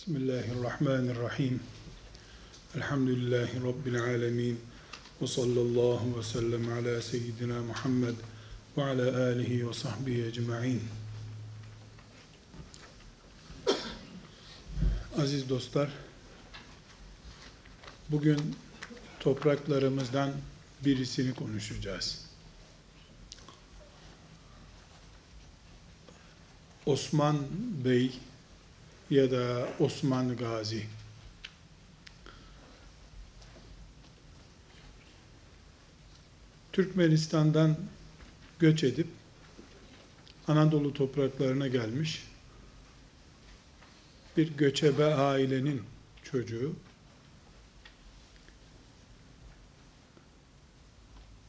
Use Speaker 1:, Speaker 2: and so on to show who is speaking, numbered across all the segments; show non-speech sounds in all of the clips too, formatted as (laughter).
Speaker 1: Bismillahirrahmanirrahim. Elhamdülillahi Rabbil alemin. Ve sallallahu ve sellem ala seyyidina Muhammed ve ala alihi ve sahbihi ecma'in. Aziz dostlar, bugün topraklarımızdan birisini konuşacağız. Osman Bey ya da Osman Gazi. Türkmenistan'dan göç edip Anadolu topraklarına gelmiş bir göçebe ailenin çocuğu.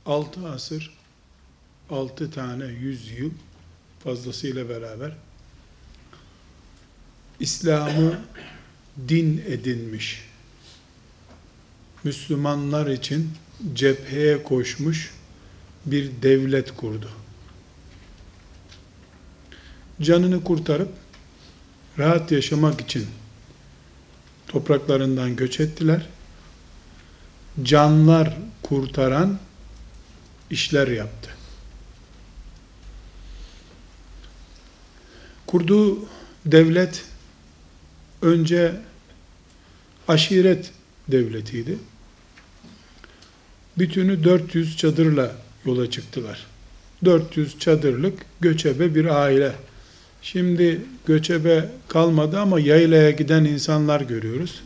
Speaker 1: Altı asır, altı tane yüz yıl fazlasıyla beraber İslam'ı din edinmiş, Müslümanlar için cepheye koşmuş bir devlet kurdu. Canını kurtarıp rahat yaşamak için topraklarından göç ettiler. Canlar kurtaran işler yaptı. Kurduğu devlet önce aşiret devletiydi. Bütünü 400 çadırla yola çıktılar. 400 çadırlık göçebe bir aile. Şimdi göçebe kalmadı ama yaylaya giden insanlar görüyoruz.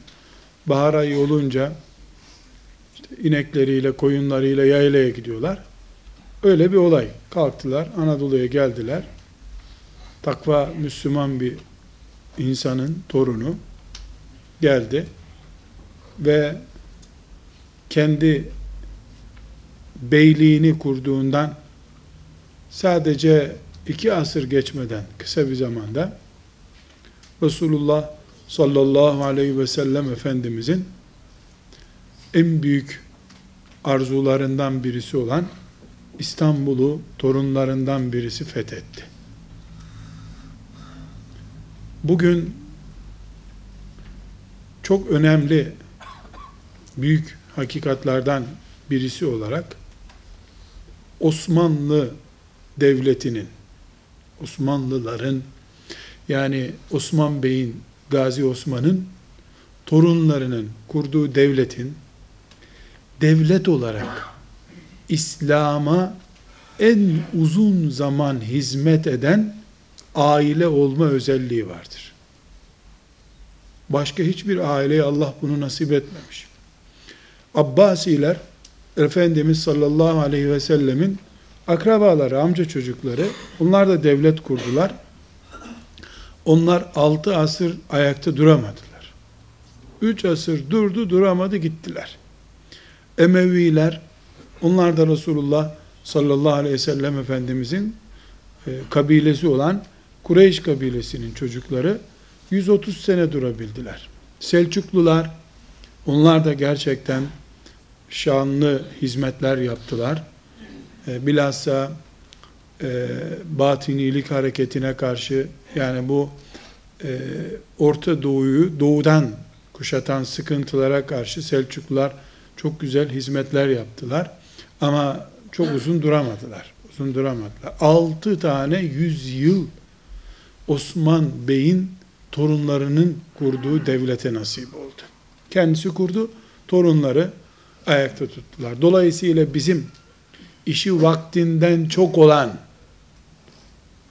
Speaker 1: Bahar ayı olunca işte inekleriyle, koyunlarıyla yaylaya gidiyorlar. Öyle bir olay. Kalktılar, Anadolu'ya geldiler. Takva Müslüman bir insanın torunu geldi ve kendi beyliğini kurduğundan sadece iki asır geçmeden kısa bir zamanda Resulullah sallallahu aleyhi ve sellem Efendimizin en büyük arzularından birisi olan İstanbul'u torunlarından birisi fethetti. Bugün çok önemli büyük hakikatlardan birisi olarak Osmanlı devletinin Osmanlıların yani Osman Bey'in Gazi Osman'ın torunlarının kurduğu devletin devlet olarak İslam'a en uzun zaman hizmet eden aile olma özelliği vardır. Başka hiçbir aileye Allah bunu nasip etmemiş. Abbasiler Efendimiz sallallahu aleyhi ve sellemin akrabaları, amca çocukları, onlar da devlet kurdular. Onlar altı asır ayakta duramadılar. Üç asır durdu, duramadı, gittiler. Emeviler, onlar da Resulullah sallallahu aleyhi ve sellem Efendimizin e, kabilesi olan Kureyş kabilesinin çocukları 130 sene durabildiler. Selçuklular, onlar da gerçekten şanlı hizmetler yaptılar. E, bilhassa e, batinilik hareketine karşı yani bu e, Orta Doğu'yu doğudan kuşatan sıkıntılara karşı Selçuklular çok güzel hizmetler yaptılar. Ama çok uzun duramadılar. Uzun duramadılar. Altı tane yüz yıl Osman Bey'in torunlarının kurduğu devlete nasip oldu. Kendisi kurdu, torunları ayakta tuttular. Dolayısıyla bizim işi vaktinden çok olan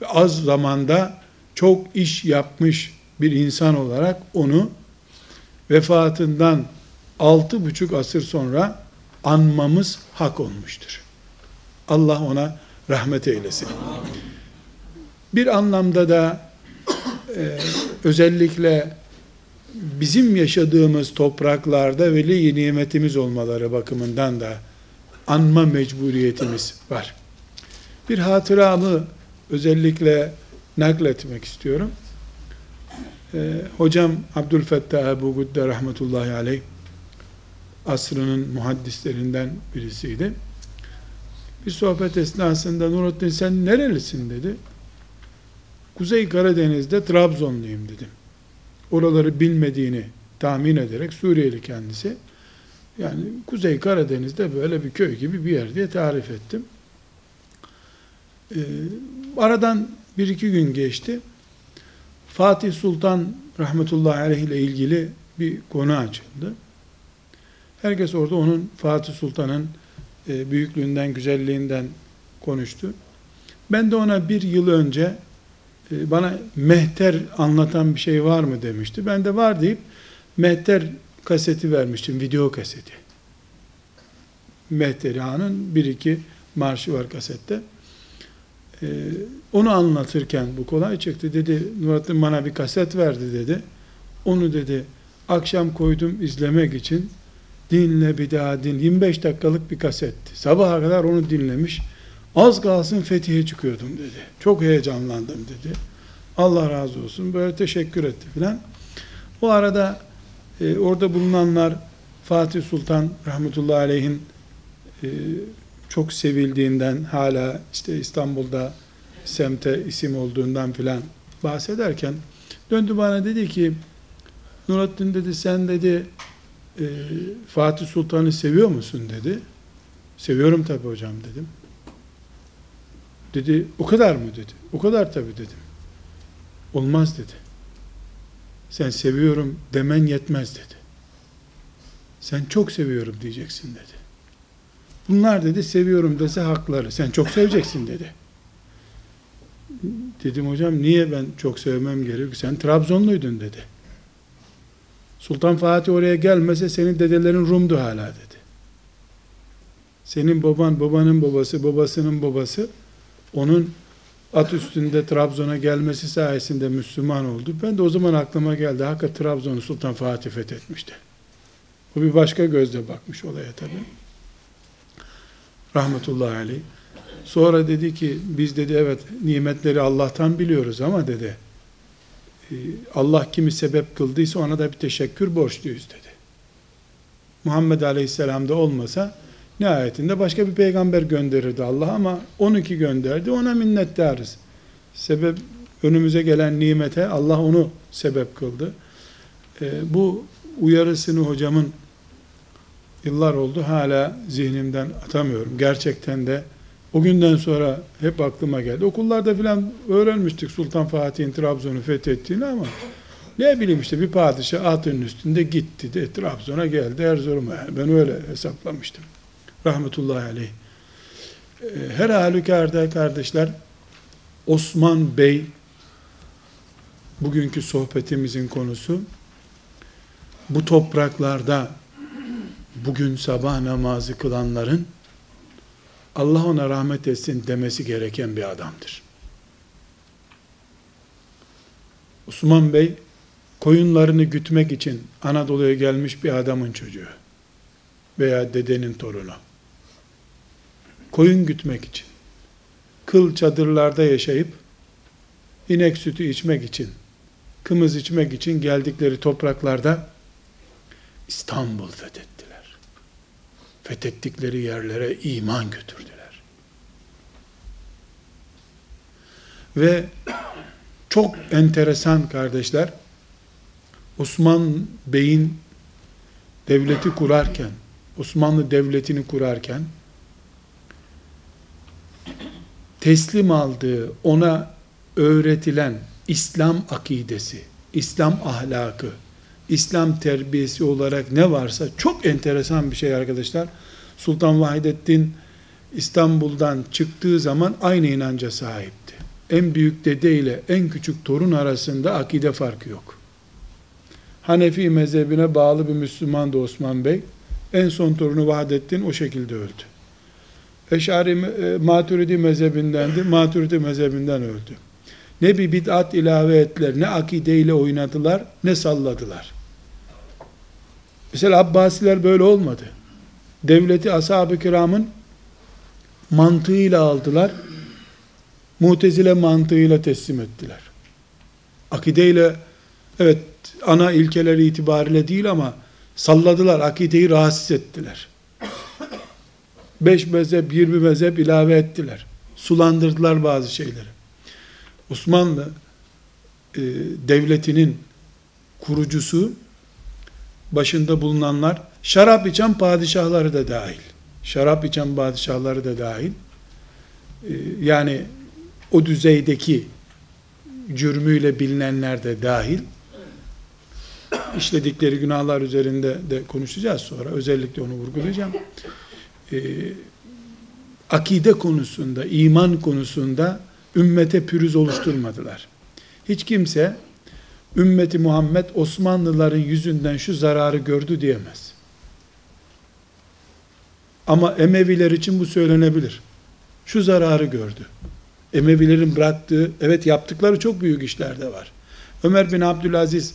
Speaker 1: az zamanda çok iş yapmış bir insan olarak onu vefatından altı buçuk asır sonra anmamız hak olmuştur. Allah ona rahmet eylesin. Bir anlamda da e, özellikle bizim yaşadığımız topraklarda veli nimetimiz olmaları bakımından da anma mecburiyetimiz var. Bir hatıramı özellikle nakletmek istiyorum. Ee, hocam Abdülfettah Ebu Gudde rahmetullahi aleyh asrının muhaddislerinden birisiydi. Bir sohbet esnasında Nurattin sen nerelisin dedi. Kuzey Karadeniz'de Trabzonluyum dedim. oraları bilmediğini tahmin ederek Suriyeli kendisi. Yani Kuzey Karadeniz'de böyle bir köy gibi bir yer diye tarif ettim. Ee, aradan bir iki gün geçti. Fatih Sultan rahmetullahi aleyh ile ilgili bir konu açıldı. Herkes orada onun Fatih Sultan'ın e, büyüklüğünden, güzelliğinden konuştu. Ben de ona bir yıl önce bana mehter anlatan bir şey var mı demişti. Ben de var deyip mehter kaseti vermiştim, video kaseti. Mehteri Han'ın bir iki marşı var kasette. Ee, onu anlatırken bu kolay çıktı. Dedi Nurattin bana bir kaset verdi dedi. Onu dedi akşam koydum izlemek için dinle bir daha din. 25 dakikalık bir kasetti. Sabaha kadar onu dinlemiş. Az kalsın fethiye çıkıyordum dedi. Çok heyecanlandım dedi. Allah razı olsun. Böyle teşekkür etti filan. O arada e, orada bulunanlar Fatih Sultan rahmetullahi aleyhin e, çok sevildiğinden hala işte İstanbul'da semte isim olduğundan filan bahsederken döndü bana dedi ki Nurattin dedi sen dedi e, Fatih Sultan'ı seviyor musun dedi. Seviyorum tabi hocam dedim. Dedi o kadar mı dedi. O kadar tabi dedim. Olmaz dedi. Sen seviyorum demen yetmez dedi. Sen çok seviyorum diyeceksin dedi. Bunlar dedi seviyorum dese hakları. Sen çok seveceksin dedi. Dedim hocam niye ben çok sevmem gerekiyor? Sen Trabzonluydun dedi. Sultan Fatih oraya gelmese senin dedelerin Rum'du hala dedi. Senin baban, babanın babası, babasının babası onun at üstünde Trabzon'a gelmesi sayesinde Müslüman oldu. Ben de o zaman aklıma geldi. Hakikaten Trabzon'u Sultan Fatih fethetmişti. Bu bir başka gözle bakmış olaya tabi. Rahmetullahi aleyh. Sonra dedi ki biz dedi evet nimetleri Allah'tan biliyoruz ama dedi e, Allah kimi sebep kıldıysa ona da bir teşekkür borçluyuz dedi. Muhammed Aleyhisselam'da olmasa nihayetinde başka bir peygamber gönderirdi Allah ama 12 gönderdi ona minnettarız. Sebep önümüze gelen nimete Allah onu sebep kıldı. E, bu uyarısını hocamın yıllar oldu hala zihnimden atamıyorum. Gerçekten de o günden sonra hep aklıma geldi. Okullarda filan öğrenmiştik Sultan Fatih'in Trabzon'u fethettiğini ama ne bileyim işte bir padişah atının üstünde gitti de Trabzon'a geldi Erzurum'a. Yani ben öyle hesaplamıştım. Rahmetullahi aleyh. Ee, her halükarda kardeşler Osman Bey bugünkü sohbetimizin konusu bu topraklarda bugün sabah namazı kılanların Allah ona rahmet etsin demesi gereken bir adamdır. Osman Bey koyunlarını gütmek için Anadolu'ya gelmiş bir adamın çocuğu veya dedenin torunu. Koyun gütmek için kıl çadırlarda yaşayıp inek sütü içmek için kımız içmek için geldikleri topraklarda İstanbul fethetti fethettikleri yerlere iman götürdüler. Ve çok enteresan kardeşler, Osman Bey'in devleti kurarken, Osmanlı devletini kurarken, teslim aldığı, ona öğretilen İslam akidesi, İslam ahlakı, İslam terbiyesi olarak ne varsa çok enteresan bir şey arkadaşlar. Sultan Vahidettin İstanbul'dan çıktığı zaman aynı inanca sahipti. En büyük dede ile en küçük torun arasında akide farkı yok. Hanefi mezhebine bağlı bir Müslüman da Osman Bey. En son torunu Vahdettin o şekilde öldü. Eşari e, Maturidi mezhebindendi. Maturidi mezhebinden öldü. Ne bir bid'at ilave ettiler, ne akideyle oynadılar, ne salladılar. Mesela Abbasiler böyle olmadı. Devleti ashab-ı kiramın mantığıyla aldılar. Mutezile mantığıyla teslim ettiler. Akideyle evet ana ilkeleri itibariyle değil ama salladılar, akideyi rahatsız ettiler. Beş mezhep, yirmi mezhep ilave ettiler. Sulandırdılar bazı şeyleri. Osmanlı e, devletinin kurucusu, başında bulunanlar, şarap içen padişahları da dahil. Şarap içen padişahları da dahil. Ee, yani o düzeydeki cürmüyle bilinenler de dahil. işledikleri günahlar üzerinde de konuşacağız sonra. Özellikle onu vurgulayacağım. Ee, akide konusunda, iman konusunda ümmete pürüz oluşturmadılar. Hiç kimse ümmeti Muhammed Osmanlıların yüzünden şu zararı gördü diyemez. Ama Emeviler için bu söylenebilir. Şu zararı gördü. Emevilerin bıraktığı, evet yaptıkları çok büyük işler de var. Ömer bin Abdülaziz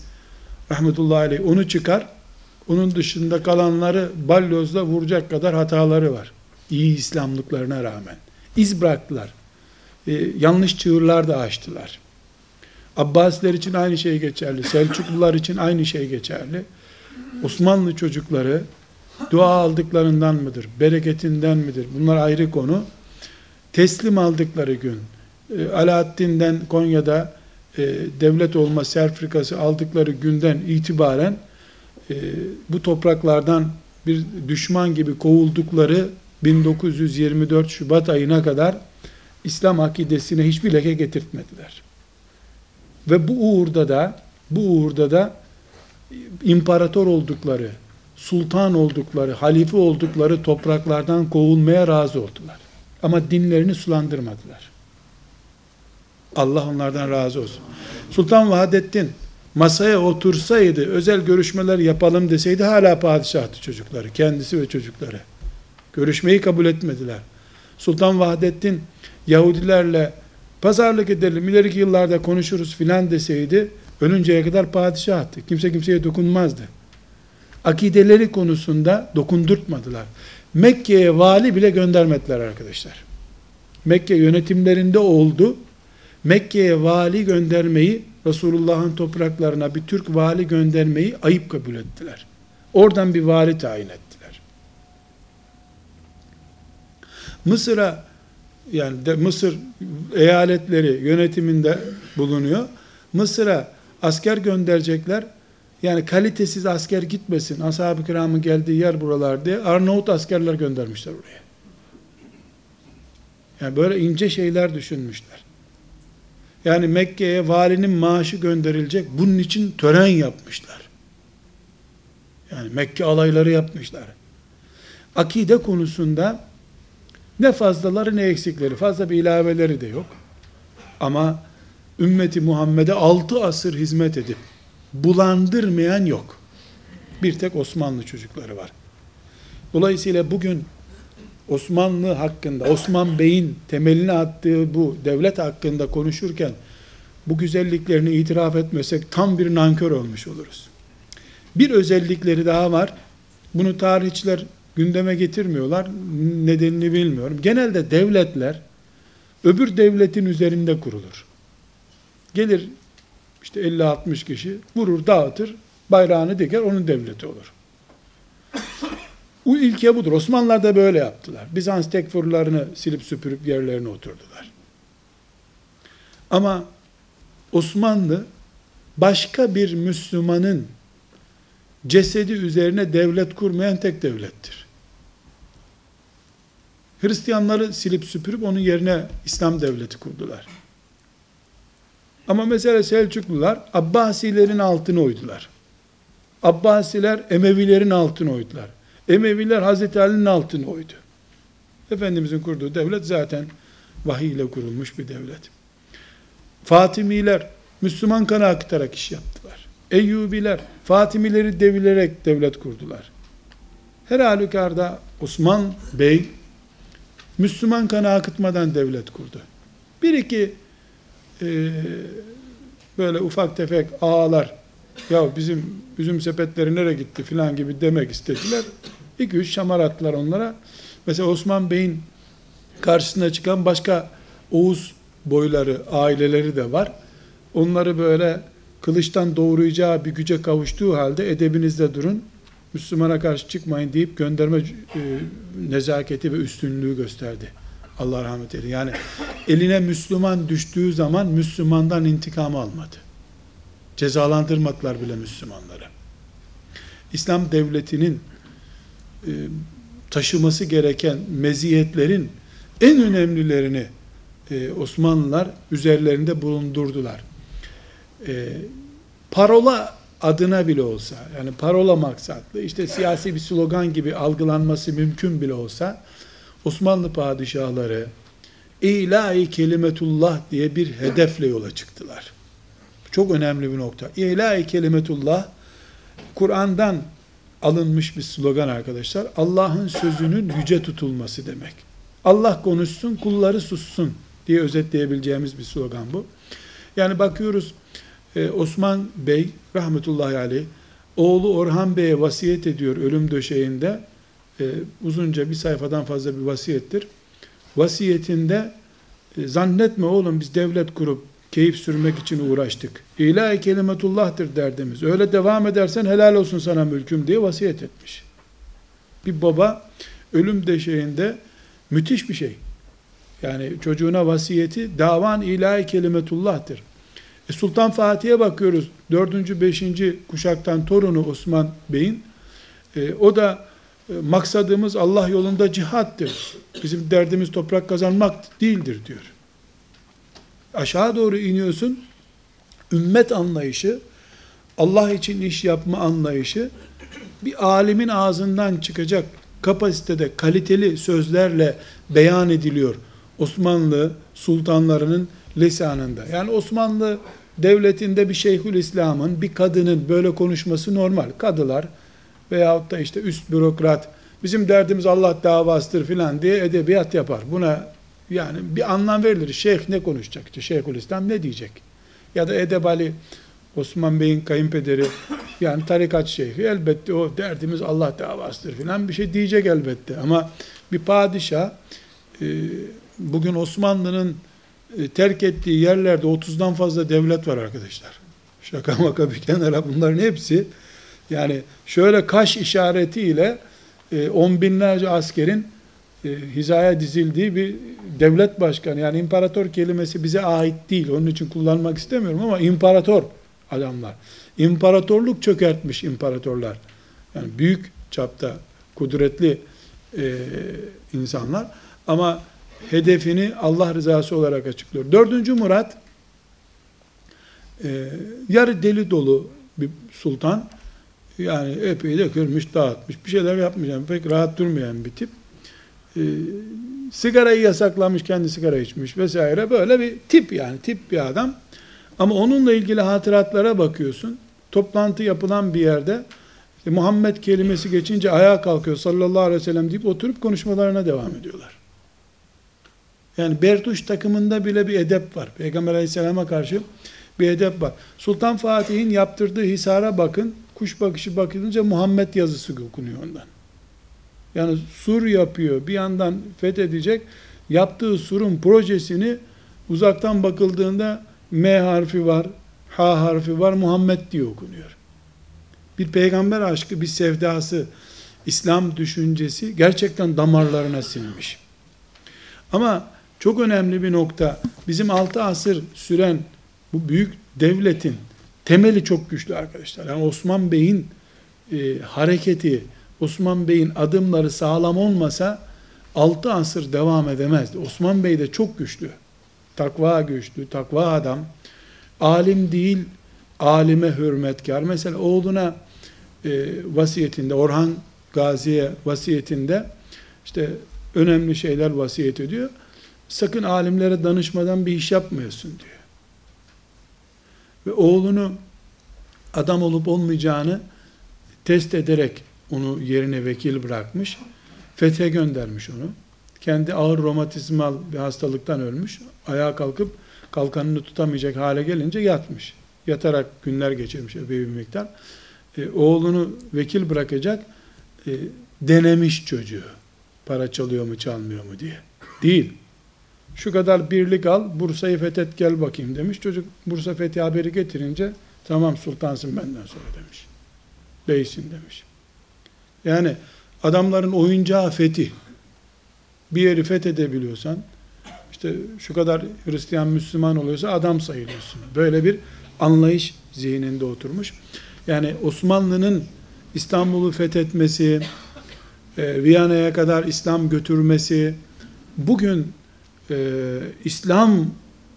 Speaker 1: rahmetullahi aleyh onu çıkar, onun dışında kalanları balyozla vuracak kadar hataları var. İyi İslamlıklarına rağmen. İz bıraktılar. Ee, yanlış çığırlar da açtılar. Abbasiler için aynı şey geçerli. Selçuklular için aynı şey geçerli. Osmanlı çocukları dua aldıklarından mıdır? Bereketinden midir? Bunlar ayrı konu. Teslim aldıkları gün e, Alaaddin'den Konya'da e, devlet olma sertifikası aldıkları günden itibaren e, bu topraklardan bir düşman gibi kovuldukları 1924 Şubat ayına kadar İslam akidesine hiçbir leke getirtmediler. Ve bu uğurda da bu uğurda da imparator oldukları, sultan oldukları, halife oldukları topraklardan kovulmaya razı oldular. Ama dinlerini sulandırmadılar. Allah onlardan razı olsun. Sultan Vahdettin masaya otursaydı, özel görüşmeler yapalım deseydi hala padişahtı çocukları, kendisi ve çocukları. Görüşmeyi kabul etmediler. Sultan Vahdettin Yahudilerle pazarlık edelim, ileriki yıllarda konuşuruz filan deseydi, ölünceye kadar padişahtı. Kimse kimseye dokunmazdı. Akideleri konusunda dokundurtmadılar. Mekke'ye vali bile göndermediler arkadaşlar. Mekke yönetimlerinde oldu. Mekke'ye vali göndermeyi, Resulullah'ın topraklarına bir Türk vali göndermeyi ayıp kabul ettiler. Oradan bir vali tayin ettiler. Mısır'a yani de Mısır eyaletleri yönetiminde bulunuyor. Mısır'a asker gönderecekler. Yani kalitesiz asker gitmesin. Ashab-ı kiramın geldiği yer buralar diye Arnavut askerler göndermişler oraya. Yani böyle ince şeyler düşünmüşler. Yani Mekke'ye valinin maaşı gönderilecek. Bunun için tören yapmışlar. Yani Mekke alayları yapmışlar. Akide konusunda ne fazlaları ne eksikleri. Fazla bir ilaveleri de yok. Ama ümmeti Muhammed'e altı asır hizmet edip bulandırmayan yok. Bir tek Osmanlı çocukları var. Dolayısıyla bugün Osmanlı hakkında, Osman Bey'in temelini attığı bu devlet hakkında konuşurken bu güzelliklerini itiraf etmesek tam bir nankör olmuş oluruz. Bir özellikleri daha var. Bunu tarihçiler gündeme getirmiyorlar. Nedenini bilmiyorum. Genelde devletler öbür devletin üzerinde kurulur. Gelir işte 50-60 kişi vurur, dağıtır, bayrağını diker, onun devleti olur. Bu ilke budur. Osmanlılar da böyle yaptılar. Bizans tekfurlarını silip süpürüp yerlerine oturdular. Ama Osmanlı başka bir Müslümanın cesedi üzerine devlet kurmayan tek devlettir. Hristiyanları silip süpürüp onun yerine İslam devleti kurdular. Ama mesela Selçuklular Abbasilerin altını oydular. Abbasiler Emevilerin altını oydular. Emeviler Hazreti Ali'nin altını oydu. Efendimizin kurduğu devlet zaten vahiy ile kurulmuş bir devlet. Fatimiler Müslüman kanı akıtarak iş yaptılar. Eyyubiler Fatimileri devilerek devlet kurdular. Her halükarda Osman Bey Müslüman kanı akıtmadan devlet kurdu. Bir iki e, böyle ufak tefek ağalar ya bizim üzüm sepetleri nereye gitti filan gibi demek istediler. İki üç şamar attılar onlara. Mesela Osman Bey'in karşısına çıkan başka Oğuz boyları, aileleri de var. Onları böyle kılıçtan doğuracağı bir güce kavuştuğu halde edebinizde durun, Müslümana karşı çıkmayın deyip gönderme e, nezaketi ve üstünlüğü gösterdi. Allah rahmet eylesin. Yani eline Müslüman düştüğü zaman Müslümandan intikam almadı. Cezalandırmadılar bile Müslümanları. İslam devletinin e, taşıması gereken meziyetlerin en önemlilerini e, Osmanlılar üzerlerinde bulundurdular. E, parola adına bile olsa, yani parola maksatlı, işte siyasi bir slogan gibi algılanması mümkün bile olsa, Osmanlı padişahları ilahi kelimetullah diye bir hedefle yola çıktılar. Çok önemli bir nokta. İlahi kelimetullah Kur'an'dan alınmış bir slogan arkadaşlar. Allah'ın sözünün yüce tutulması demek. Allah konuşsun, kulları sussun diye özetleyebileceğimiz bir slogan bu. Yani bakıyoruz e, Osman Bey rahmetullahi aleyh oğlu Orhan Bey'e vasiyet ediyor ölüm döşeğinde. E, uzunca bir sayfadan fazla bir vasiyettir. Vasiyetinde e, zannetme oğlum biz devlet kurup keyif sürmek için uğraştık. İlahi kelimetullah'tır derdimiz. Öyle devam edersen helal olsun sana mülküm diye vasiyet etmiş. Bir baba ölüm döşeğinde müthiş bir şey. Yani çocuğuna vasiyeti davan ilahi kelimetullah'tır. E Sultan Fatih'e bakıyoruz. Dördüncü, beşinci kuşaktan torunu Osman Bey'in. E, o da e, maksadımız Allah yolunda cihattır. Bizim derdimiz toprak kazanmak değildir diyor. Aşağı doğru iniyorsun. Ümmet anlayışı, Allah için iş yapma anlayışı bir alimin ağzından çıkacak kapasitede kaliteli sözlerle beyan ediliyor. Osmanlı sultanlarının lisanında. Yani Osmanlı devletinde bir Şeyhül İslam'ın, bir kadının böyle konuşması normal. Kadılar veyahut da işte üst bürokrat, bizim derdimiz Allah davasıdır filan diye edebiyat yapar. Buna yani bir anlam verilir. Şeyh ne konuşacak? İşte Şeyhül İslam ne diyecek? Ya da Edebali Osman Bey'in kayınpederi yani tarikat şeyhi elbette o derdimiz Allah davasıdır filan bir şey diyecek elbette. Ama bir padişah e, bugün Osmanlı'nın e, terk ettiği yerlerde 30'dan fazla devlet var arkadaşlar. Şaka maka bir kenara bunların hepsi yani şöyle kaş işaretiyle e, on binlerce askerin e, hizaya dizildiği bir devlet başkanı. Yani imparator kelimesi bize ait değil. Onun için kullanmak istemiyorum ama imparator adamlar. İmparatorluk çökertmiş imparatorlar. Yani büyük çapta kudretli e, insanlar. Ama hedefini Allah rızası olarak açıklıyor. Dördüncü Murat e, yarı deli dolu bir sultan. Yani epey de kırmış, dağıtmış, bir şeyler. Yani pek rahat durmayan bir tip. E, sigarayı yasaklamış, kendi sigara içmiş vesaire. Böyle bir tip yani, tip bir adam. Ama onunla ilgili hatıratlara bakıyorsun. Toplantı yapılan bir yerde işte Muhammed kelimesi geçince ayağa kalkıyor sallallahu aleyhi ve sellem deyip oturup konuşmalarına devam ediyorlar. Yani Bertuş takımında bile bir edep var. Peygamber aleyhisselama karşı bir edep var. Sultan Fatih'in yaptırdığı hisara bakın. Kuş bakışı bakılınca Muhammed yazısı okunuyor ondan. Yani sur yapıyor. Bir yandan fethedecek. Yaptığı surun projesini uzaktan bakıldığında M harfi var, H harfi var, Muhammed diye okunuyor. Bir peygamber aşkı, bir sevdası, İslam düşüncesi gerçekten damarlarına sinmiş. Ama çok önemli bir nokta, bizim 6 asır süren bu büyük devletin temeli çok güçlü arkadaşlar. Yani Osman Bey'in e, hareketi, Osman Bey'in adımları sağlam olmasa 6 asır devam edemezdi. Osman Bey de çok güçlü. Takva güçlü, takva adam. Alim değil, alime hürmetkar. Mesela oğluna e, vasiyetinde, Orhan Gazi'ye vasiyetinde işte önemli şeyler vasiyet ediyor. Sakın alimlere danışmadan bir iş yapmıyorsun diyor. Ve oğlunu adam olup olmayacağını test ederek onu yerine vekil bırakmış. Fethe göndermiş onu. Kendi ağır romatizmal bir hastalıktan ölmüş. Ayağa kalkıp kalkanını tutamayacak hale gelince yatmış. Yatarak günler geçirmiş bir miktar. E, oğlunu vekil bırakacak e, denemiş çocuğu. Para çalıyor mu çalmıyor mu diye. Değil. Şu kadar birlik al, Bursa'yı fethet gel bakayım demiş. Çocuk Bursa fethi haberi getirince tamam sultansın benden sonra demiş. Beysin demiş. Yani adamların oyuncağı fethi bir yeri fethedebiliyorsan, işte şu kadar Hristiyan Müslüman oluyorsa adam sayılıyorsun. Böyle bir anlayış zihninde oturmuş. Yani Osmanlı'nın İstanbul'u fethetmesi, e, Viyana'ya kadar İslam götürmesi, bugün e, İslam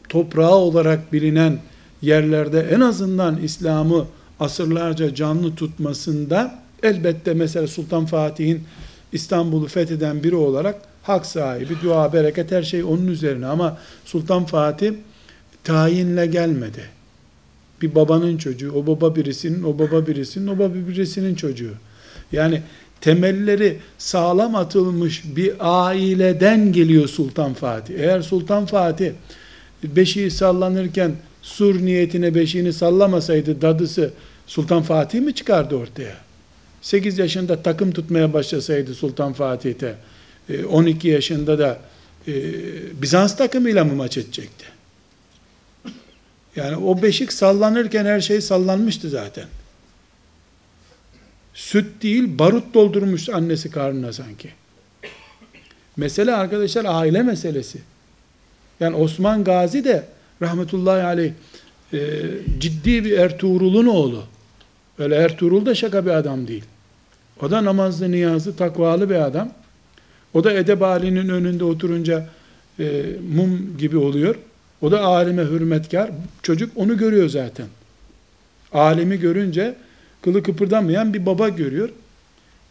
Speaker 1: toprağı olarak bilinen yerlerde en azından İslam'ı asırlarca canlı tutmasında elbette mesela Sultan Fatih'in İstanbul'u fetheden biri olarak hak sahibi, dua, bereket her şey onun üzerine ama Sultan Fatih tayinle gelmedi. Bir babanın çocuğu, o baba birisinin, o baba birisinin, o baba birisinin çocuğu. Yani temelleri sağlam atılmış bir aileden geliyor Sultan Fatih. Eğer Sultan Fatih beşiği sallanırken sur niyetine beşiğini sallamasaydı dadısı Sultan Fatih mi çıkardı ortaya? 8 yaşında takım tutmaya başlasaydı Sultan Fatih'te 12 e, yaşında da e, Bizans takımıyla mı maç edecekti? Yani o beşik sallanırken her şey sallanmıştı zaten. Süt değil, barut doldurmuş annesi karnına sanki. Mesele arkadaşlar aile meselesi. Yani Osman Gazi de rahmetullahi aleyh e, ciddi bir Ertuğrul'un oğlu. Öyle Ertuğrul da şaka bir adam değil. O da namazlı, niyazlı, takvalı bir adam. O da edeb halinin önünde oturunca e, mum gibi oluyor. O da alime hürmetkar. Çocuk onu görüyor zaten. Alimi görünce kılı kıpırdamayan bir baba görüyor.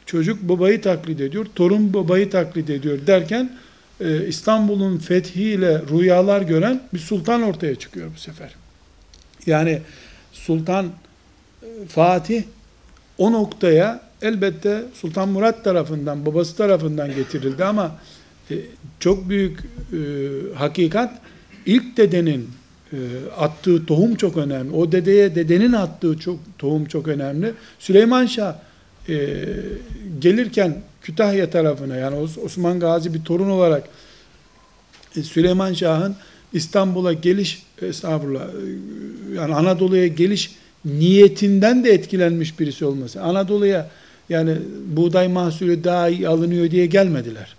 Speaker 1: Çocuk babayı taklit ediyor, torun babayı taklit ediyor derken e, İstanbul'un fethiyle rüyalar gören bir sultan ortaya çıkıyor bu sefer. Yani Sultan Fatih o noktaya elbette Sultan Murat tarafından, babası tarafından getirildi ama e, çok büyük e, hakikat ilk dedenin e, attığı tohum çok önemli. O dedeye dedenin attığı çok tohum çok önemli. Süleyman Şah e, gelirken Kütahya tarafına yani Osman Gazi bir torun olarak e, Süleyman Şah'ın İstanbul'a geliş estağfurullah e, yani Anadolu'ya geliş niyetinden de etkilenmiş birisi olması. Anadolu'ya yani buğday mahsulü daha iyi alınıyor diye gelmediler.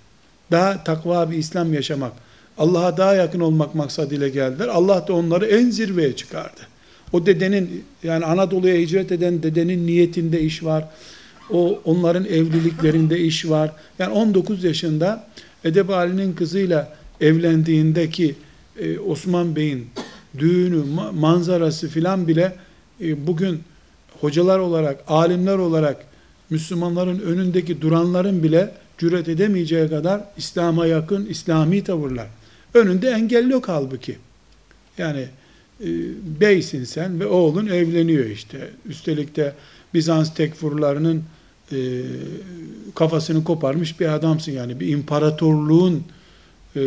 Speaker 1: Daha takva bir İslam yaşamak, Allah'a daha yakın olmak maksadıyla geldiler. Allah da onları en zirveye çıkardı. O dedenin yani Anadolu'ya hicret eden dedenin niyetinde iş var. O onların evliliklerinde iş var. Yani 19 yaşında Edebali'nin kızıyla evlendiğindeki e, Osman Bey'in düğünü, manzarası filan bile bugün hocalar olarak, alimler olarak Müslümanların önündeki duranların bile cüret edemeyeceği kadar İslam'a yakın İslami tavırlar. Önünde engel yok halbuki. Yani e, beysin sen ve oğlun evleniyor işte. Üstelik de Bizans tekfurlarının e, kafasını koparmış bir adamsın yani bir imparatorluğun e,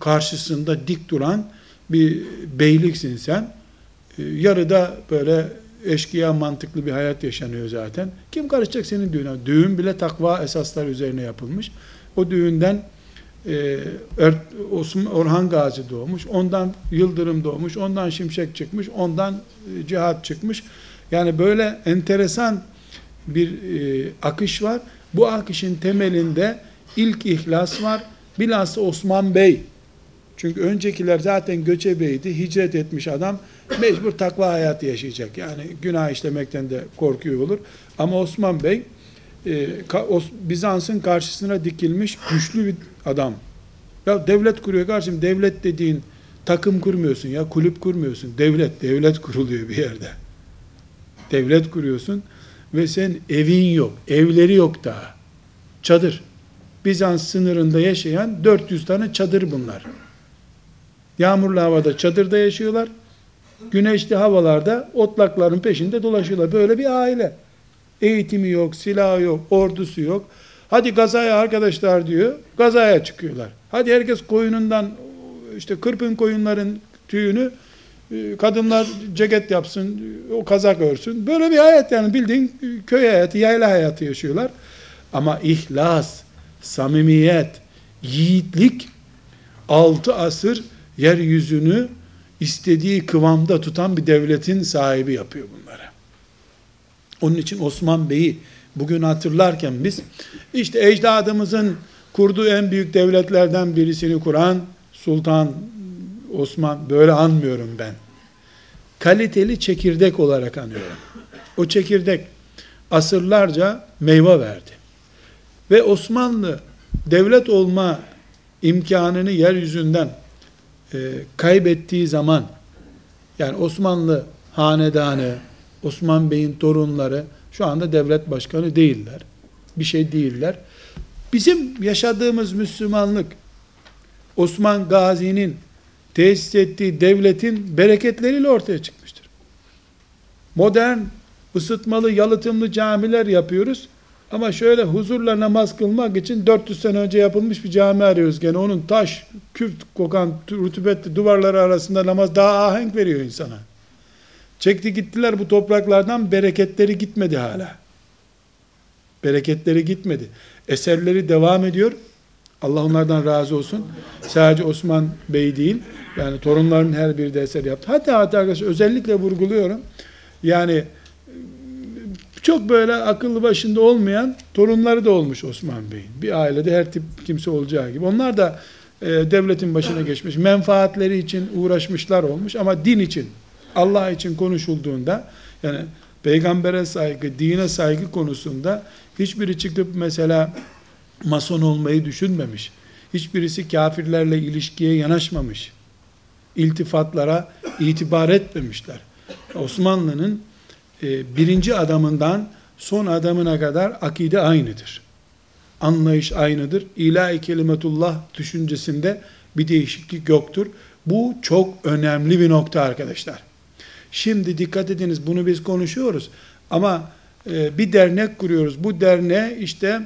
Speaker 1: karşısında dik duran bir beyliksin sen. E, yarıda böyle eşkıya mantıklı bir hayat yaşanıyor zaten. Kim karışacak senin düğüne? Düğün bile takva esaslar üzerine yapılmış. O düğünden e, Osman, Orhan Gazi doğmuş, ondan Yıldırım doğmuş, ondan Şimşek çıkmış, ondan e, Cihat çıkmış. Yani böyle enteresan bir e, akış var. Bu akışın temelinde ilk ihlas var. Bilhassa Osman Bey. Çünkü öncekiler zaten göçebeydi, hicret etmiş adam mecbur takva hayatı yaşayacak. Yani günah işlemekten de korkuyor olur. Ama Osman Bey e, Bizans'ın karşısına dikilmiş güçlü bir adam. Ya devlet kuruyor kardeşim. Devlet dediğin takım kurmuyorsun ya, kulüp kurmuyorsun. Devlet, devlet kuruluyor bir yerde. Devlet kuruyorsun ve sen evin yok, evleri yok daha. Çadır. Bizans sınırında yaşayan 400 tane çadır bunlar. Yağmurlu havada çadırda yaşıyorlar. Güneşli havalarda otlakların peşinde dolaşıyorlar. Böyle bir aile. Eğitimi yok, silahı yok, ordusu yok. Hadi gazaya arkadaşlar diyor. Gazaya çıkıyorlar. Hadi herkes koyunundan işte kırpın koyunların tüyünü e, kadınlar ceket yapsın, o kazak örsün. Böyle bir hayat yani bildiğin köy hayatı, yayla hayatı yaşıyorlar. Ama ihlas, samimiyet, yiğitlik altı asır yeryüzünü istediği kıvamda tutan bir devletin sahibi yapıyor bunları. Onun için Osman Bey'i bugün hatırlarken biz işte ecdadımızın kurduğu en büyük devletlerden birisini kuran Sultan Osman böyle anmıyorum ben. kaliteli çekirdek olarak anıyorum. O çekirdek asırlarca meyve verdi. Ve Osmanlı devlet olma imkanını yeryüzünden e, kaybettiği zaman yani Osmanlı hanedanı, Osman Bey'in torunları şu anda devlet başkanı değiller. Bir şey değiller. Bizim yaşadığımız Müslümanlık Osman Gazi'nin tesis ettiği devletin bereketleriyle ortaya çıkmıştır. Modern, ısıtmalı, yalıtımlı camiler yapıyoruz. Ama şöyle huzurla namaz kılmak için 400 sene önce yapılmış bir cami arıyoruz gene. Onun taş, kürt kokan, rutubetli duvarları arasında namaz daha ahenk veriyor insana. Çekti gittiler bu topraklardan bereketleri gitmedi hala. Bereketleri gitmedi. Eserleri devam ediyor. Allah onlardan razı olsun. Sadece Osman Bey değil. Yani torunların her biri de eser yaptı. Hatta hatta arkadaşlar özellikle vurguluyorum. Yani çok böyle akıllı başında olmayan torunları da olmuş Osman Bey'in. Bir ailede her tip kimse olacağı gibi. Onlar da e, devletin başına geçmiş. Menfaatleri için uğraşmışlar olmuş ama din için, Allah için konuşulduğunda yani peygambere saygı, dine saygı konusunda hiçbiri çıkıp mesela mason olmayı düşünmemiş. Hiçbirisi kafirlerle ilişkiye yanaşmamış. İltifatlara itibar etmemişler. Osmanlı'nın e, birinci adamından son adamına kadar akide aynıdır. Anlayış aynıdır. İlahi kelimetullah düşüncesinde bir değişiklik yoktur. Bu çok önemli bir nokta arkadaşlar. Şimdi dikkat ediniz bunu biz konuşuyoruz ama e, bir dernek kuruyoruz. Bu derneğe işte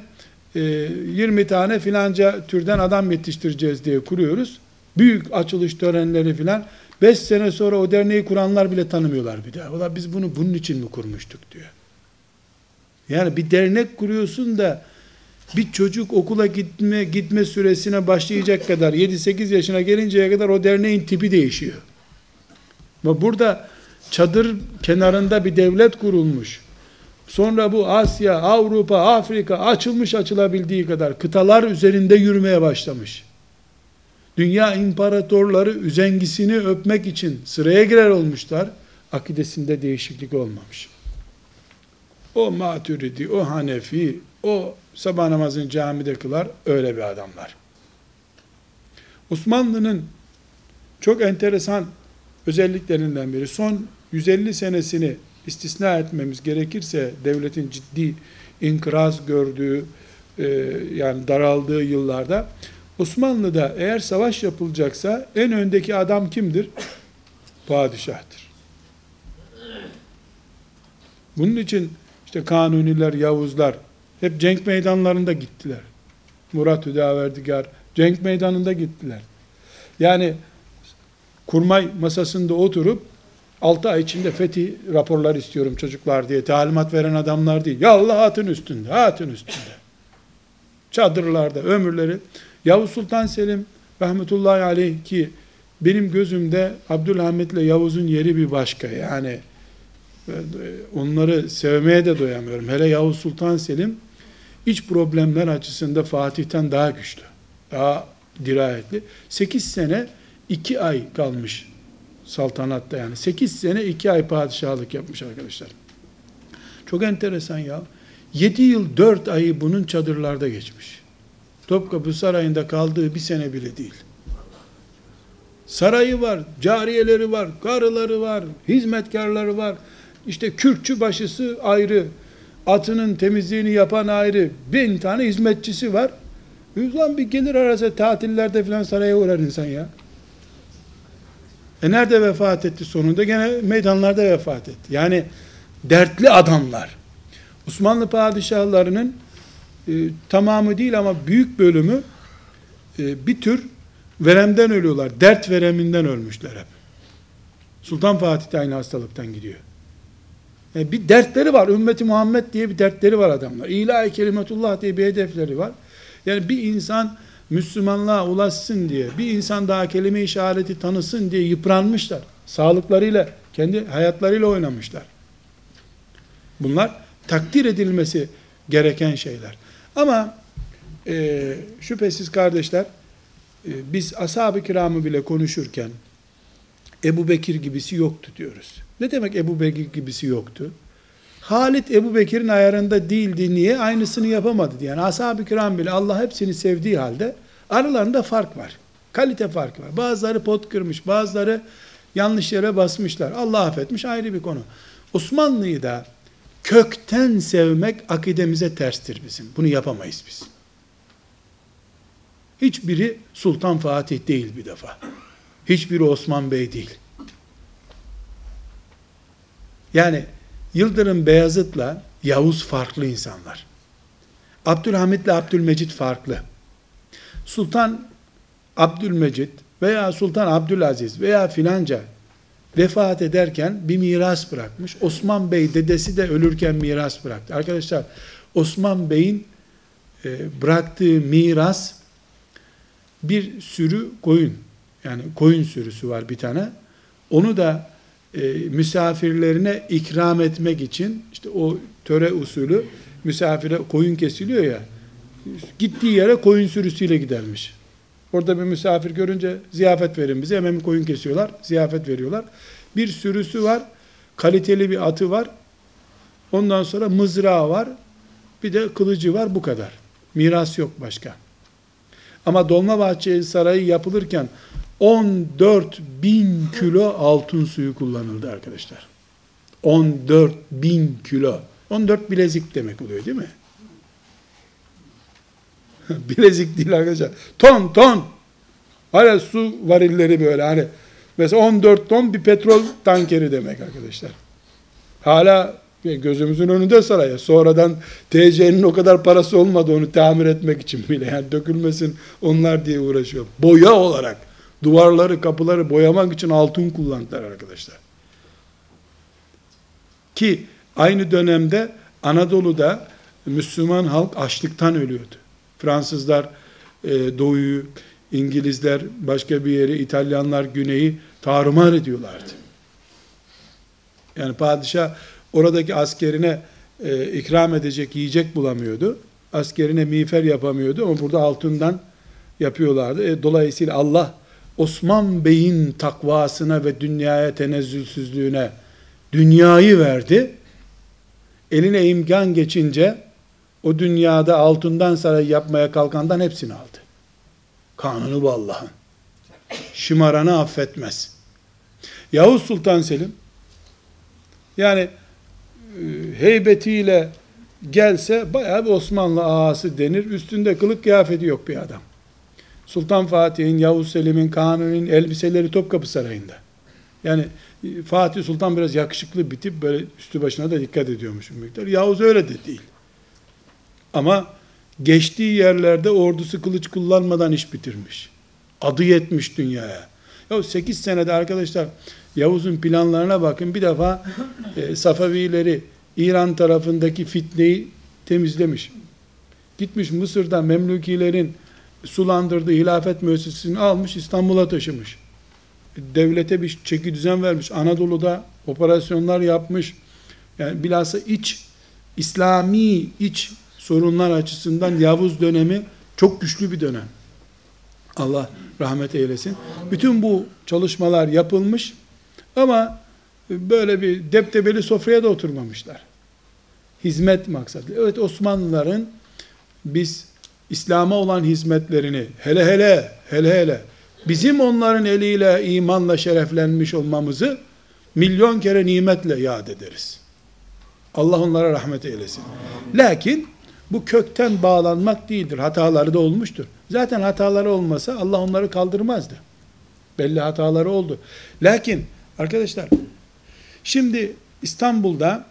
Speaker 1: 20 e, tane filanca türden adam yetiştireceğiz diye kuruyoruz. Büyük açılış törenleri filan. 5 sene sonra o derneği kuranlar bile tanımıyorlar bir daha. Ola biz bunu bunun için mi kurmuştuk diyor. Yani bir dernek kuruyorsun da bir çocuk okula gitme gitme süresine başlayacak kadar 7-8 yaşına gelinceye kadar o derneğin tipi değişiyor. Ama burada çadır kenarında bir devlet kurulmuş. Sonra bu Asya, Avrupa, Afrika açılmış açılabildiği kadar kıtalar üzerinde yürümeye başlamış. Dünya imparatorları üzengisini öpmek için sıraya girer olmuşlar. Akidesinde değişiklik olmamış. O maturidi, o hanefi, o sabah namazını camide kılar, öyle bir adamlar. Osmanlı'nın çok enteresan özelliklerinden biri, son 150 senesini istisna etmemiz gerekirse, devletin ciddi inkıraz gördüğü, e, yani daraldığı yıllarda, Osmanlı'da eğer savaş yapılacaksa en öndeki adam kimdir? Padişahtır. Bunun için işte Kanuniler, Yavuzlar hep cenk meydanlarında gittiler. Murat Hüdaverdigar cenk meydanında gittiler. Yani kurmay masasında oturup 6 ay içinde fethi raporlar istiyorum çocuklar diye talimat veren adamlar değil. Ya Allah atın üstünde, atın üstünde. Çadırlarda ömürleri Yavuz Sultan Selim rahmetullahi aleyh ki benim gözümde Abdülhamit ile Yavuz'un yeri bir başka. Yani e, onları sevmeye de doyamıyorum. Hele Yavuz Sultan Selim iç problemler açısında Fatih'ten daha güçlü. Daha dirayetli. 8 sene 2 ay kalmış saltanatta yani. 8 sene 2 ay padişahlık yapmış arkadaşlar. Çok enteresan ya. 7 yıl 4 ayı bunun çadırlarda geçmiş. Topkapı Sarayı'nda kaldığı bir sene bile değil. Sarayı var, cariyeleri var, karıları var, hizmetkarları var. İşte kürkçü başısı ayrı, atının temizliğini yapan ayrı, bin tane hizmetçisi var. Ulan bir gelir arası tatillerde falan saraya uğrar insan ya. E nerede vefat etti sonunda? Gene meydanlarda vefat etti. Yani dertli adamlar. Osmanlı padişahlarının e, tamamı değil ama büyük bölümü e, bir tür veremden ölüyorlar. Dert vereminden ölmüşler hep. Sultan Fatih de aynı hastalıktan gidiyor. E, bir dertleri var. Ümmeti Muhammed diye bir dertleri var adamlar. İlahi kelimetullah diye bir hedefleri var. Yani bir insan Müslümanlığa ulaşsın diye, bir insan daha kelime işareti tanısın diye yıpranmışlar. Sağlıklarıyla, kendi hayatlarıyla oynamışlar. Bunlar takdir edilmesi gereken şeyler. Ama e, şüphesiz kardeşler, e, biz ashab-ı kiramı bile konuşurken, Ebu Bekir gibisi yoktu diyoruz. Ne demek Ebu Bekir gibisi yoktu? Halit Ebu Bekir'in ayarında değildi. Niye? Aynısını yapamadı. Yani ashab-ı kiram bile Allah hepsini sevdiği halde aralarında fark var. Kalite farkı var. Bazıları pot kırmış, bazıları yanlış yere basmışlar. Allah affetmiş ayrı bir konu. Osmanlı'yı da kökten sevmek akidemize terstir bizim. Bunu yapamayız biz. Hiçbiri Sultan Fatih değil bir defa. Hiçbiri Osman Bey değil. Yani Yıldırım Beyazıt'la Yavuz farklı insanlar. Abdülhamit ile Abdülmecit farklı. Sultan Abdülmecit veya Sultan Abdülaziz veya filanca vefat ederken bir miras bırakmış. Osman Bey dedesi de ölürken miras bıraktı. Arkadaşlar Osman Bey'in e, bıraktığı miras bir sürü koyun. Yani koyun sürüsü var bir tane. Onu da e, misafirlerine ikram etmek için işte o töre usulü misafire koyun kesiliyor ya gittiği yere koyun sürüsüyle gidermiş. Orada bir misafir görünce ziyafet verin bize hemen koyun kesiyorlar. Ziyafet veriyorlar. Bir sürüsü var. Kaliteli bir atı var. Ondan sonra mızrağı var. Bir de kılıcı var bu kadar. Miras yok başka. Ama Dolmabahçe Sarayı yapılırken 14 bin kilo altın suyu kullanıldı arkadaşlar. 14 bin kilo. 14 bilezik demek oluyor değil mi? (laughs) bilezik değil arkadaşlar. Ton ton. Hala su varilleri böyle hani mesela 14 ton bir petrol tankeri demek arkadaşlar. Hala gözümüzün önünde saraya. Sonradan TC'nin o kadar parası olmadı onu tamir etmek için bile. Yani dökülmesin onlar diye uğraşıyor. Boya olarak duvarları, kapıları boyamak için altın kullandılar arkadaşlar. Ki aynı dönemde Anadolu'da Müslüman halk açlıktan ölüyordu. Fransızlar e, doğuyu, İngilizler başka bir yeri, İtalyanlar güneyi tarumar ediyorlardı. Yani padişah oradaki askerine e, ikram edecek yiyecek bulamıyordu. Askerine miğfer yapamıyordu ama burada altından yapıyorlardı. E, dolayısıyla Allah Osman Bey'in takvasına ve dünyaya tenezzülsüzlüğüne dünyayı verdi. Eline imkan geçince o dünyada altından saray yapmaya kalkandan hepsini aldı. Kanunu bu Allah'ın. Şımaranı affetmez. Yavuz Sultan Selim yani e, heybetiyle gelse bayağı bir Osmanlı ağası denir. Üstünde kılık kıyafeti yok bir adam. Sultan Fatih'in, Yavuz Selim'in, Kanuni'nin elbiseleri Topkapı Sarayı'nda. Yani Fatih Sultan biraz yakışıklı bir tip, böyle üstü başına da dikkat ediyormuş miktar. Yavuz öyle de değil. Ama geçtiği yerlerde ordusu kılıç kullanmadan iş bitirmiş. Adı yetmiş dünyaya. Ya 8 senede arkadaşlar Yavuz'un planlarına bakın. Bir defa e, Safavileri İran tarafındaki fitneyi temizlemiş. Gitmiş Mısır'da Memlükilerin sulandırdığı hilafet müessesesini almış İstanbul'a taşımış. Devlete bir çeki düzen vermiş. Anadolu'da operasyonlar yapmış. Yani bilhassa iç İslami iç sorunlar açısından Yavuz dönemi çok güçlü bir dönem. Allah rahmet eylesin. Bütün bu çalışmalar yapılmış ama böyle bir deptebeli sofraya da oturmamışlar. Hizmet maksadı. Evet Osmanlıların biz İslam'a olan hizmetlerini hele hele hele hele bizim onların eliyle imanla şereflenmiş olmamızı milyon kere nimetle yad ederiz. Allah onlara rahmet eylesin. Lakin bu kökten bağlanmak değildir. Hataları da olmuştur. Zaten hataları olmasa Allah onları kaldırmazdı. Belli hataları oldu. Lakin arkadaşlar şimdi İstanbul'da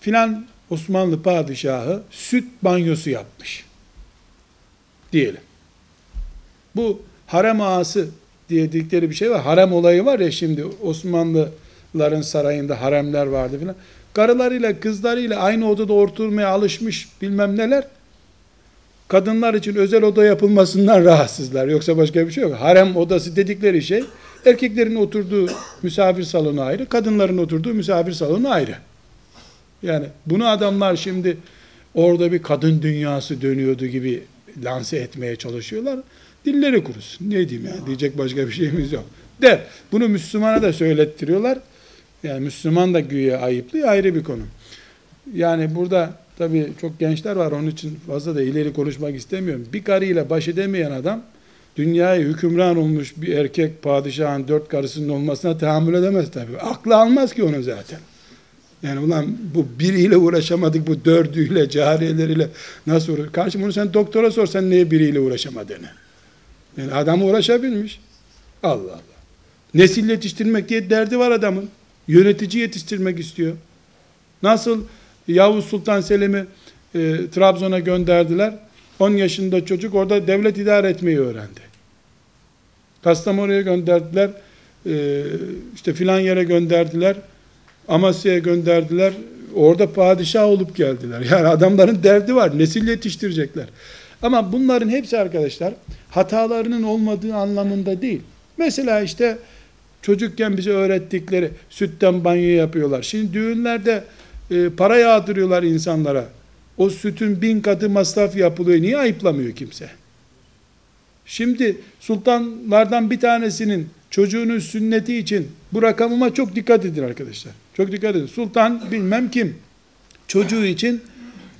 Speaker 1: filan Osmanlı padişahı süt banyosu yapmış. Diyelim. Bu harem ağası dedikleri bir şey var. Harem olayı var ya şimdi Osmanlıların sarayında haremler vardı filan karılarıyla kızlarıyla aynı odada oturmaya alışmış bilmem neler kadınlar için özel oda yapılmasından (laughs) rahatsızlar. Yoksa başka bir şey yok. Harem odası dedikleri şey erkeklerin oturduğu misafir salonu ayrı, kadınların oturduğu misafir salonu ayrı. Yani bunu adamlar şimdi orada bir kadın dünyası dönüyordu gibi lanse etmeye çalışıyorlar. Dilleri kurusun. Ne diyeyim ya? Diyecek başka bir şeyimiz yok. De bunu Müslümana da söylettiriyorlar. Yani Müslüman da güya ayıplıyor ayrı bir konu. Yani burada tabii çok gençler var onun için fazla da ileri konuşmak istemiyorum. Bir karıyla baş edemeyen adam dünyayı hükümran olmuş bir erkek padişahın dört karısının olmasına tahammül edemez tabii. Aklı almaz ki onu zaten. Yani ulan bu biriyle uğraşamadık bu dördüyle, cariyeleriyle nasıl uğraş? Karşı bunu sen doktora sorsan niye biriyle uğraşamadığını. Yani adam uğraşabilmiş. Allah Allah. Nesil yetiştirmek diye derdi var adamın. Yönetici yetiştirmek istiyor. Nasıl Yavuz Sultan Selim'i e, Trabzon'a gönderdiler. 10 yaşında çocuk orada devlet idare etmeyi öğrendi. Kastamonu'ya gönderdiler. E, işte filan yere gönderdiler. Amasya'ya gönderdiler. Orada padişah olup geldiler. (laughs) Yani adamların derdi var. Nesil yetiştirecekler. Ama bunların hepsi arkadaşlar hatalarının olmadığı anlamında değil. Mesela işte çocukken bize öğrettikleri sütten banyo yapıyorlar. Şimdi düğünlerde e, para yağdırıyorlar insanlara. O sütün bin katı masraf yapılıyor. Niye ayıplamıyor kimse? Şimdi sultanlardan bir tanesinin çocuğunun sünneti için bu rakamıma çok dikkat edin arkadaşlar. Çok dikkat edin. Sultan bilmem kim çocuğu için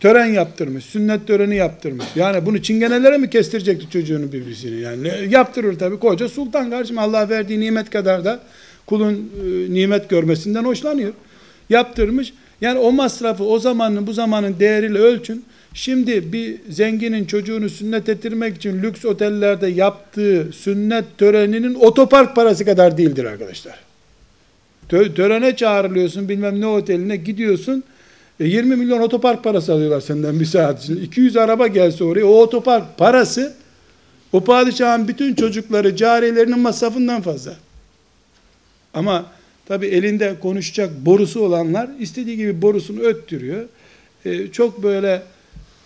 Speaker 1: tören yaptırmış, sünnet töreni yaptırmış. Yani bunu çingenelere mi kestirecekti çocuğunun birbirine? Yani yaptırır tabii koca sultan kardeşim Allah verdiği nimet kadar da kulun e, nimet görmesinden hoşlanıyor. Yaptırmış. Yani o masrafı o zamanın bu zamanın değeriyle ölçün. Şimdi bir zenginin çocuğunu sünnet ettirmek için lüks otellerde yaptığı sünnet töreninin otopark parası kadar değildir arkadaşlar. Törene çağrılıyorsun bilmem ne oteline gidiyorsun. 20 e, milyon otopark parası alıyorlar senden bir saat için. 200 araba gelse oraya o otopark parası o padişahın bütün çocukları cariyelerinin masrafından fazla. Ama tabi elinde konuşacak borusu olanlar istediği gibi borusunu öttürüyor. Ee, çok böyle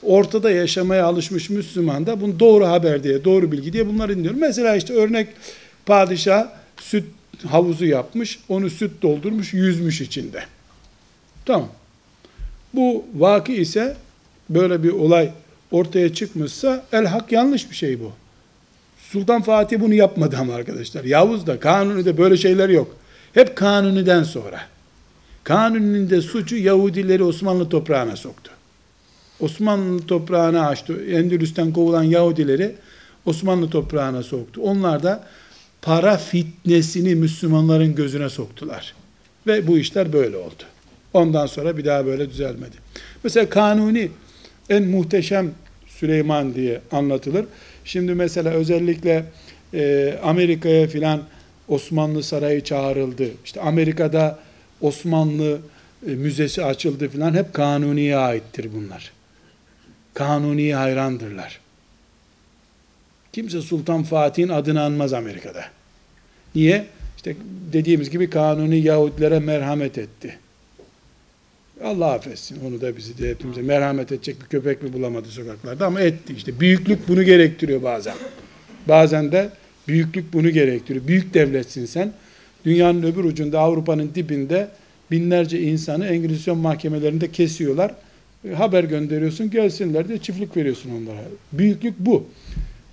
Speaker 1: ortada yaşamaya alışmış Müslüman da bunu doğru haber diye, doğru bilgi diye bunları dinliyor. Mesela işte örnek padişah süt havuzu yapmış, onu süt doldurmuş, yüzmüş içinde. Tamam. Bu vakı ise böyle bir olay ortaya çıkmışsa el hak yanlış bir şey bu. Sultan Fatih bunu yapmadı ama arkadaşlar. Yavuz da kanunu da böyle şeyler yok. Hep kanuniden sonra. Kanunun da suçu Yahudileri Osmanlı toprağına soktu. Osmanlı toprağına açtı. Endülüs'ten kovulan Yahudileri Osmanlı toprağına soktu. Onlar da para fitnesini Müslümanların gözüne soktular. Ve bu işler böyle oldu. Ondan sonra bir daha böyle düzelmedi. Mesela Kanuni en muhteşem Süleyman diye anlatılır. Şimdi mesela özellikle e, Amerika'ya filan Osmanlı Sarayı çağrıldı. İşte Amerika'da Osmanlı e, müzesi açıldı filan hep Kanuni'ye aittir bunlar. Kanuni'ye hayrandırlar. Kimse Sultan Fatih'in adını anmaz Amerika'da. Niye? İşte dediğimiz gibi Kanuni Yahudilere merhamet etti. Allah affetsin onu da bizi de hepimize merhamet edecek bir köpek mi bulamadı sokaklarda ama etti işte. Büyüklük bunu gerektiriyor bazen. Bazen de büyüklük bunu gerektiriyor. Büyük devletsin sen. Dünyanın öbür ucunda Avrupa'nın dibinde binlerce insanı Engizisyon mahkemelerinde kesiyorlar. E, haber gönderiyorsun gelsinler diye çiftlik veriyorsun onlara. Büyüklük bu.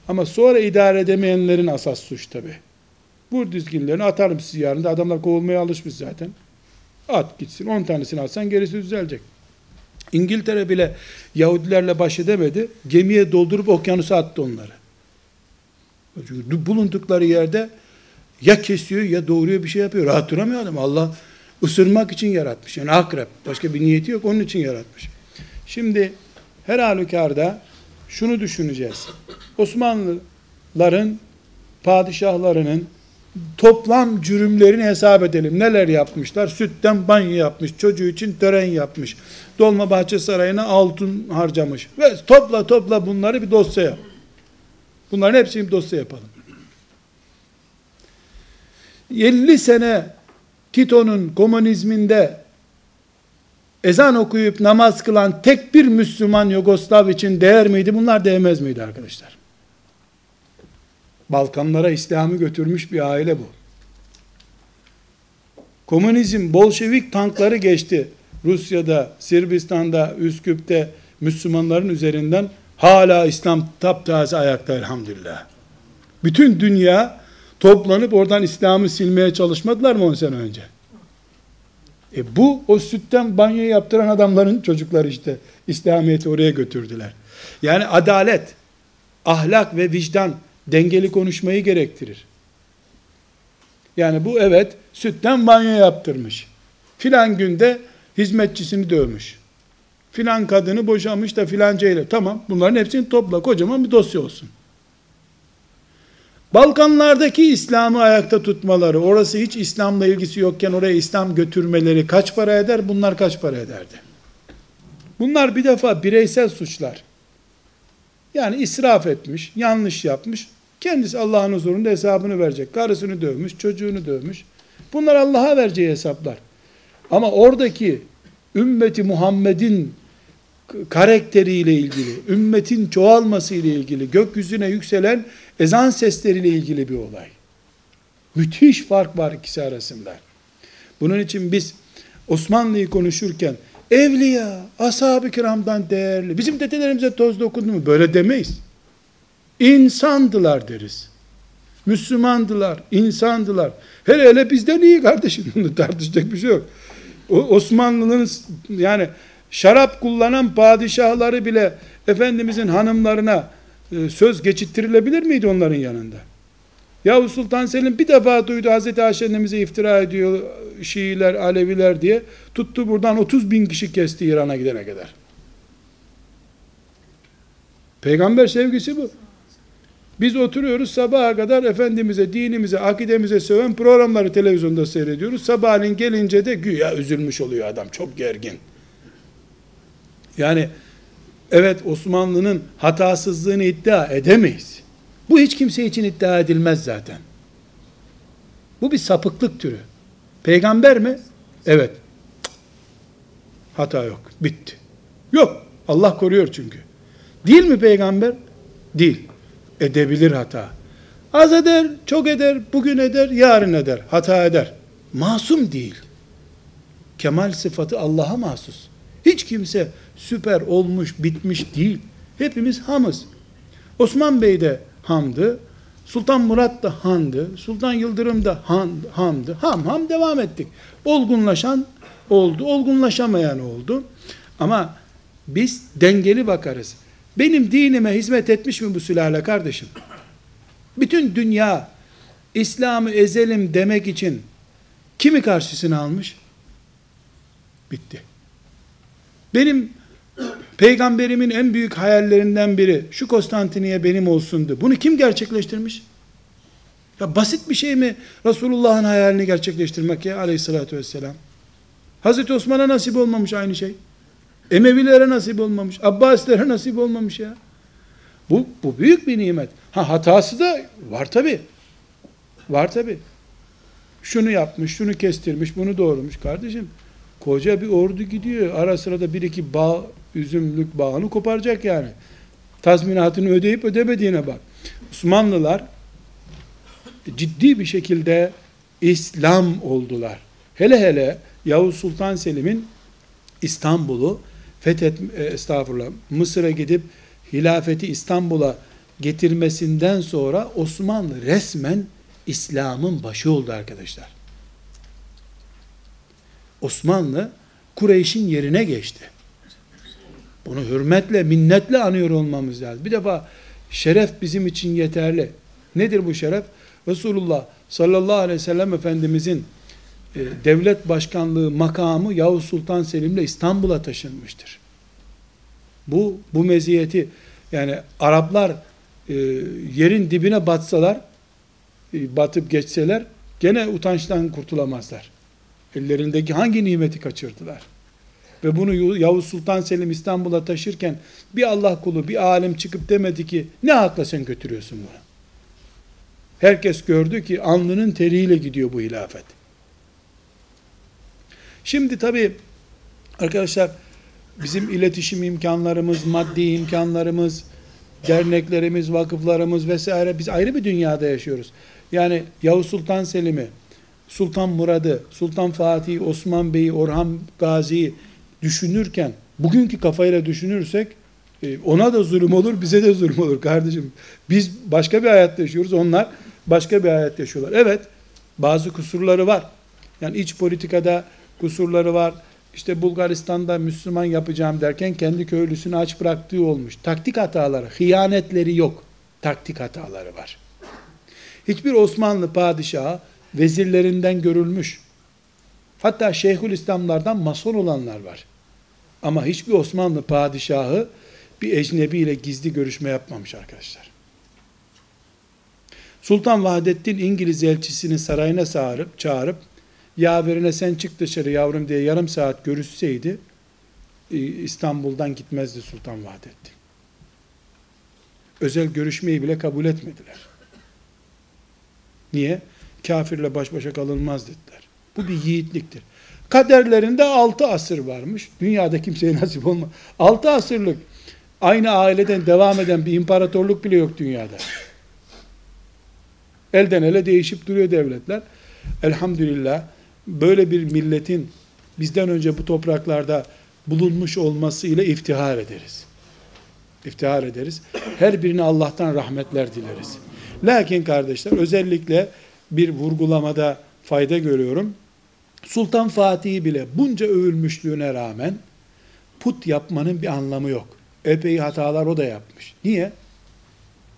Speaker 1: Ama sonra idare edemeyenlerin asas suç tabi. Vur dizginlerini atarım sizi yarın da adamlar kovulmaya alışmış zaten. At gitsin. 10 tanesini atsan gerisi düzelecek. İngiltere bile Yahudilerle baş edemedi. Gemiye doldurup okyanusa attı onları. Çünkü bulundukları yerde ya kesiyor ya doğuruyor bir şey yapıyor. Rahat duramıyor adam. Allah ısırmak için yaratmış. Yani akrep. Başka bir niyeti yok. Onun için yaratmış. Şimdi her halükarda şunu düşüneceğiz. Osmanlıların padişahlarının toplam cürümlerini hesap edelim. Neler yapmışlar? Sütten banyo yapmış, çocuğu için tören yapmış. Dolmabahçe Sarayı'na altın harcamış. Ve topla topla bunları bir dosya yap. Bunların hepsini dosya yapalım. 50 sene Tito'nun komünizminde ezan okuyup namaz kılan tek bir Müslüman Yugoslav için değer miydi? Bunlar değmez miydi arkadaşlar? Balkanlara İslam'ı götürmüş bir aile bu. Komünizm, Bolşevik tankları geçti. Rusya'da, Sırbistan'da, Üsküp'te Müslümanların üzerinden hala İslam taptaze ayakta elhamdülillah. Bütün dünya toplanıp oradan İslam'ı silmeye çalışmadılar mı 10 sene önce? E bu o sütten banyo yaptıran adamların çocukları işte. İslamiyet'i oraya götürdüler. Yani adalet, ahlak ve vicdan dengeli konuşmayı gerektirir. Yani bu evet sütten banyo yaptırmış. Filan günde hizmetçisini dövmüş. Filan kadını boşamış da filanca ile. Tamam bunların hepsini topla kocaman bir dosya olsun. Balkanlardaki İslam'ı ayakta tutmaları, orası hiç İslam'la ilgisi yokken oraya İslam götürmeleri kaç para eder? Bunlar kaç para ederdi? Bunlar bir defa bireysel suçlar. Yani israf etmiş, yanlış yapmış. Kendisi Allah'ın huzurunda hesabını verecek. Karısını dövmüş, çocuğunu dövmüş. Bunlar Allah'a vereceği hesaplar. Ama oradaki ümmeti Muhammed'in karakteriyle ilgili, ümmetin çoğalması ile ilgili, gökyüzüne yükselen ezan sesleriyle ilgili bir olay. Müthiş fark var ikisi arasında. Bunun için biz Osmanlı'yı konuşurken evliya, ashab-ı kiramdan değerli, bizim dedelerimize toz dokundu mu? Böyle demeyiz. İnsandılar deriz. Müslümandılar, insandılar. Hele hele bizden iyi kardeşim. (laughs) Tartışacak bir şey yok. O Osmanlı'nın yani şarap kullanan padişahları bile Efendimizin hanımlarına e, söz geçittirilebilir miydi onların yanında? Yavuz Sultan Selim bir defa duydu Hazreti Ayşe iftira ediyor Şiiler, Aleviler diye. Tuttu buradan 30 bin kişi kesti İran'a gidene kadar. Peygamber sevgisi bu. Biz oturuyoruz sabaha kadar Efendimiz'e, dinimize, akidemize söven programları televizyonda seyrediyoruz. Sabahleyin gelince de güya üzülmüş oluyor adam. Çok gergin. Yani evet Osmanlı'nın hatasızlığını iddia edemeyiz. Bu hiç kimse için iddia edilmez zaten. Bu bir sapıklık türü. Peygamber mi? Evet. Hata yok. Bitti. Yok. Allah koruyor çünkü. Değil mi peygamber? Değil. Edebilir hata. Az eder, çok eder, bugün eder, yarın eder, hata eder. Masum değil. Kemal sıfatı Allah'a mahsus. Hiç kimse süper olmuş, bitmiş değil. Hepimiz hamız. Osman Bey de hamdı. Sultan Murat da handı. Sultan Yıldırım da han, hamdı. Ham ham devam ettik. Olgunlaşan oldu, olgunlaşamayan oldu. Ama biz dengeli bakarız. Benim dinime hizmet etmiş mi bu sülale kardeşim? Bütün dünya İslam'ı ezelim demek için kimi karşısına almış? Bitti. Benim peygamberimin en büyük hayallerinden biri şu Konstantiniye benim olsundu. Bunu kim gerçekleştirmiş? Ya basit bir şey mi Resulullah'ın hayalini gerçekleştirmek ya aleyhissalatü vesselam? Hazreti Osman'a nasip olmamış aynı şey. Emevilere nasip olmamış. Abbasilere nasip olmamış ya. Bu, bu büyük bir nimet. Ha hatası da var tabi. Var tabi. Şunu yapmış, şunu kestirmiş, bunu doğurmuş. Kardeşim koca bir ordu gidiyor. Ara sırada bir iki bağ, üzümlük bağını koparacak yani. Tazminatını ödeyip ödemediğine bak. Osmanlılar ciddi bir şekilde İslam oldular. Hele hele Yavuz Sultan Selim'in İstanbul'u fethet e, estağfurullah Mısır'a gidip hilafeti İstanbul'a getirmesinden sonra Osmanlı resmen İslam'ın başı oldu arkadaşlar. Osmanlı Kureyş'in yerine geçti. Bunu hürmetle, minnetle anıyor olmamız lazım. Bir defa şeref bizim için yeterli. Nedir bu şeref? Resulullah sallallahu aleyhi ve sellem Efendimizin e, devlet başkanlığı makamı Yavuz Sultan Selim'le İstanbul'a taşınmıştır. Bu bu meziyeti yani Araplar e, yerin dibine batsalar e, batıp geçseler gene utançtan kurtulamazlar. Ellerindeki hangi nimeti kaçırdılar? Ve bunu Yavuz Sultan Selim İstanbul'a taşırken bir Allah kulu, bir alim çıkıp demedi ki ne hakla sen götürüyorsun bunu? Herkes gördü ki alnının teriyle gidiyor bu hilafet. Şimdi tabi arkadaşlar bizim iletişim imkanlarımız, maddi imkanlarımız, derneklerimiz, vakıflarımız vesaire biz ayrı bir dünyada yaşıyoruz. Yani Yavuz Sultan Selim'i, Sultan Murad'ı, Sultan Fatih'i, Osman Bey'i, Orhan Gazi'yi düşünürken bugünkü kafayla düşünürsek e, ona da zulüm olur, bize de zulüm olur kardeşim. Biz başka bir hayat yaşıyoruz, onlar başka bir hayat yaşıyorlar. Evet, bazı kusurları var. Yani iç politikada kusurları var. İşte Bulgaristan'da Müslüman yapacağım derken kendi köylüsünü aç bıraktığı olmuş. Taktik hataları, hıyanetleri yok. Taktik hataları var. Hiçbir Osmanlı padişahı vezirlerinden görülmüş. Hatta Şeyhül İslamlardan mason olanlar var. Ama hiçbir Osmanlı padişahı bir ecnebi ile gizli görüşme yapmamış arkadaşlar. Sultan Vahdettin İngiliz elçisini sarayına çağırıp, çağırıp yaverine sen çık dışarı yavrum diye yarım saat görüşseydi e, İstanbul'dan gitmezdi Sultan Vahdettin. Özel görüşmeyi bile kabul etmediler. Niye? Kafirle baş başa kalınmaz dediler. Bu bir yiğitliktir. Kaderlerinde altı asır varmış. Dünyada kimseye (laughs) nasip olmaz. Altı asırlık aynı aileden devam eden bir imparatorluk bile yok dünyada. Elden ele değişip duruyor devletler. Elhamdülillah böyle bir milletin bizden önce bu topraklarda bulunmuş olması ile iftihar ederiz. İftihar ederiz. Her birine Allah'tan rahmetler dileriz. Lakin kardeşler özellikle bir vurgulamada fayda görüyorum. Sultan Fatih'i bile bunca övülmüşlüğüne rağmen put yapmanın bir anlamı yok. Epey hatalar o da yapmış. Niye?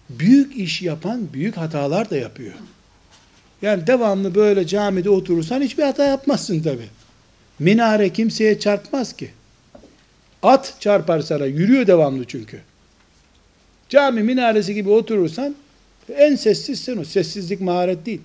Speaker 1: Büyük iş yapan büyük hatalar da yapıyor. Yani devamlı böyle camide oturursan hiçbir hata yapmazsın tabi. Minare kimseye çarpmaz ki. At çarpar sana. Yürüyor devamlı çünkü. Cami minaresi gibi oturursan en sessizsin o. Sessizlik maharet değil.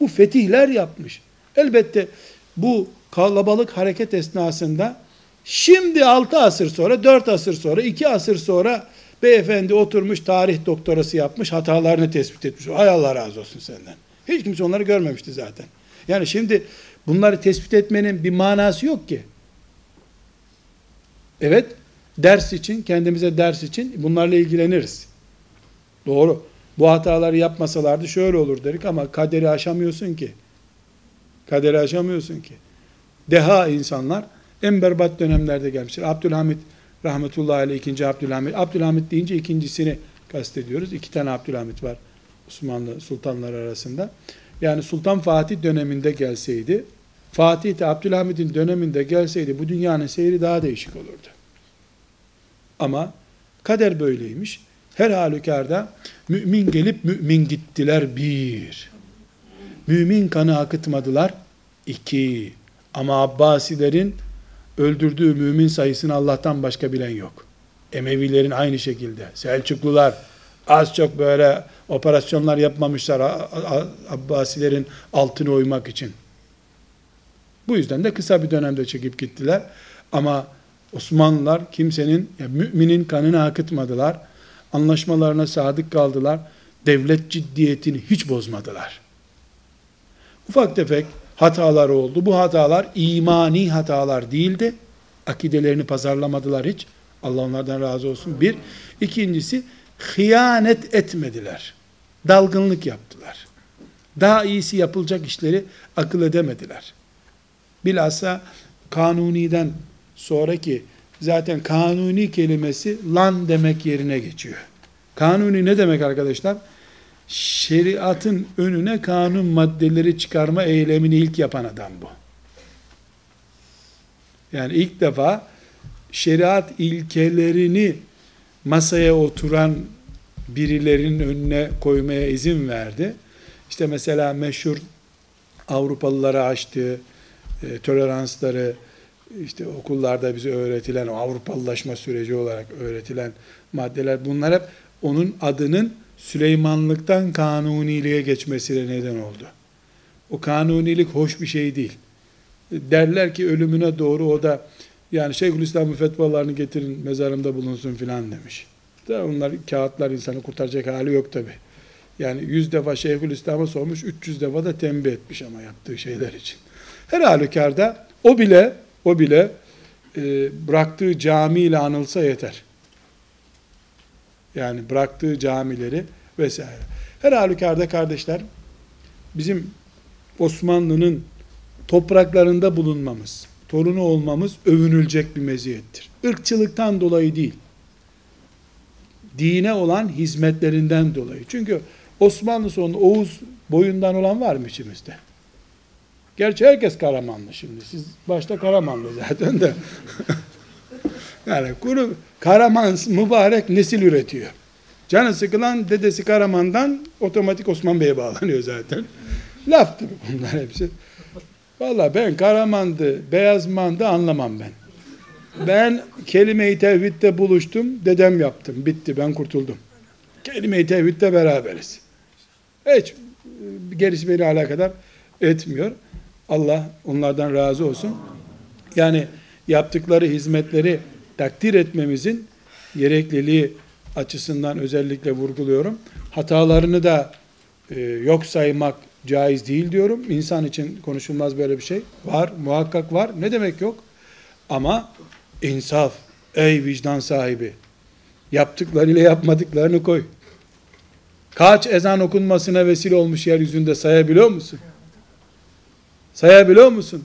Speaker 1: Bu fetihler yapmış. Elbette bu kalabalık hareket esnasında şimdi 6 asır sonra, 4 asır sonra, 2 asır sonra beyefendi oturmuş tarih doktorası yapmış hatalarını tespit etmiş. Hay Allah razı olsun senden. Hiç kimse onları görmemişti zaten. Yani şimdi bunları tespit etmenin bir manası yok ki. Evet, ders için, kendimize ders için bunlarla ilgileniriz. Doğru. Bu hataları yapmasalardı şöyle olur dedik ama kaderi aşamıyorsun ki. Kaderi aşamıyorsun ki. Deha insanlar en berbat dönemlerde gelmiştir. Abdülhamit rahmetullahi aleyh ikinci Abdülhamit. Abdülhamit deyince ikincisini kastediyoruz. İki tane Abdülhamit var Osmanlı sultanlar arasında. Yani Sultan Fatih döneminde gelseydi, Fatih de Abdülhamid'in döneminde gelseydi bu dünyanın seyri daha değişik olurdu. Ama kader böyleymiş. Her halükarda mümin gelip mümin gittiler bir. Mümin kanı akıtmadılar iki. Ama Abbasilerin öldürdüğü mümin sayısını Allah'tan başka bilen yok. Emevilerin aynı şekilde. Selçuklular az çok böyle operasyonlar yapmamışlar Abbasilerin altını oymak için. Bu yüzden de kısa bir dönemde çekip gittiler. Ama Osmanlılar kimsenin, yani müminin kanını akıtmadılar. Anlaşmalarına sadık kaldılar. Devlet ciddiyetini hiç bozmadılar. Ufak tefek hatalar oldu. Bu hatalar imani hatalar değildi. Akidelerini pazarlamadılar hiç. Allah onlardan razı olsun. Bir. İkincisi, hıyanet etmediler. Dalgınlık yaptılar. Daha iyisi yapılacak işleri akıl edemediler. Bilhassa kanuniden sonraki zaten kanuni kelimesi lan demek yerine geçiyor. Kanuni ne demek arkadaşlar? Şeriatın önüne kanun maddeleri çıkarma eylemini ilk yapan adam bu. Yani ilk defa şeriat ilkelerini masaya oturan birilerinin önüne koymaya izin verdi. İşte mesela meşhur Avrupalılara açtığı e, toleransları, işte okullarda bize öğretilen, o Avrupalılaşma süreci olarak öğretilen maddeler, bunlar hep onun adının Süleymanlıktan kanuniliğe geçmesine neden oldu. O kanunilik hoş bir şey değil. Derler ki ölümüne doğru o da yani Şeyhülislam'ın fetvalarını getirin mezarımda bulunsun filan demiş. Da onlar kağıtlar insanı kurtaracak hali yok tabi. Yani yüz defa Şeyhülislam'a sormuş, 300 defa da tembih etmiş ama yaptığı şeyler için. Her halükarda o bile o bile e, bıraktığı camiyle anılsa yeter. Yani bıraktığı camileri vesaire. Her halükarda kardeşler bizim Osmanlı'nın topraklarında bulunmamız, torunu olmamız övünülecek bir meziyettir. Irkçılıktan dolayı değil. Dine olan hizmetlerinden dolayı. Çünkü Osmanlı sonu Oğuz boyundan olan var mı içimizde? Gerçi herkes Karamanlı şimdi. Siz başta Karamanlı zaten de. (laughs) yani kuru Karaman mübarek nesil üretiyor. Canı sıkılan dedesi Karaman'dan otomatik Osman Bey'e bağlanıyor zaten. Laftır bunlar hepsi. Valla ben Karaman'dı, Beyazman'dı anlamam ben. Ben kelime-i tevhidde buluştum, dedem yaptım. Bitti, ben kurtuldum. Kelime-i tevhidde beraberiz. Hiç e, gerisi beni alakadar etmiyor. Allah onlardan razı olsun. Yani yaptıkları hizmetleri takdir etmemizin gerekliliği açısından özellikle vurguluyorum. Hatalarını da e, yok saymak caiz değil diyorum. İnsan için konuşulmaz böyle bir şey. Var, muhakkak var. Ne demek yok? Ama insaf, ey vicdan sahibi. Yaptıklarıyla yapmadıklarını koy. Kaç ezan okunmasına vesile olmuş yeryüzünde sayabiliyor musun? Sayabiliyor musun?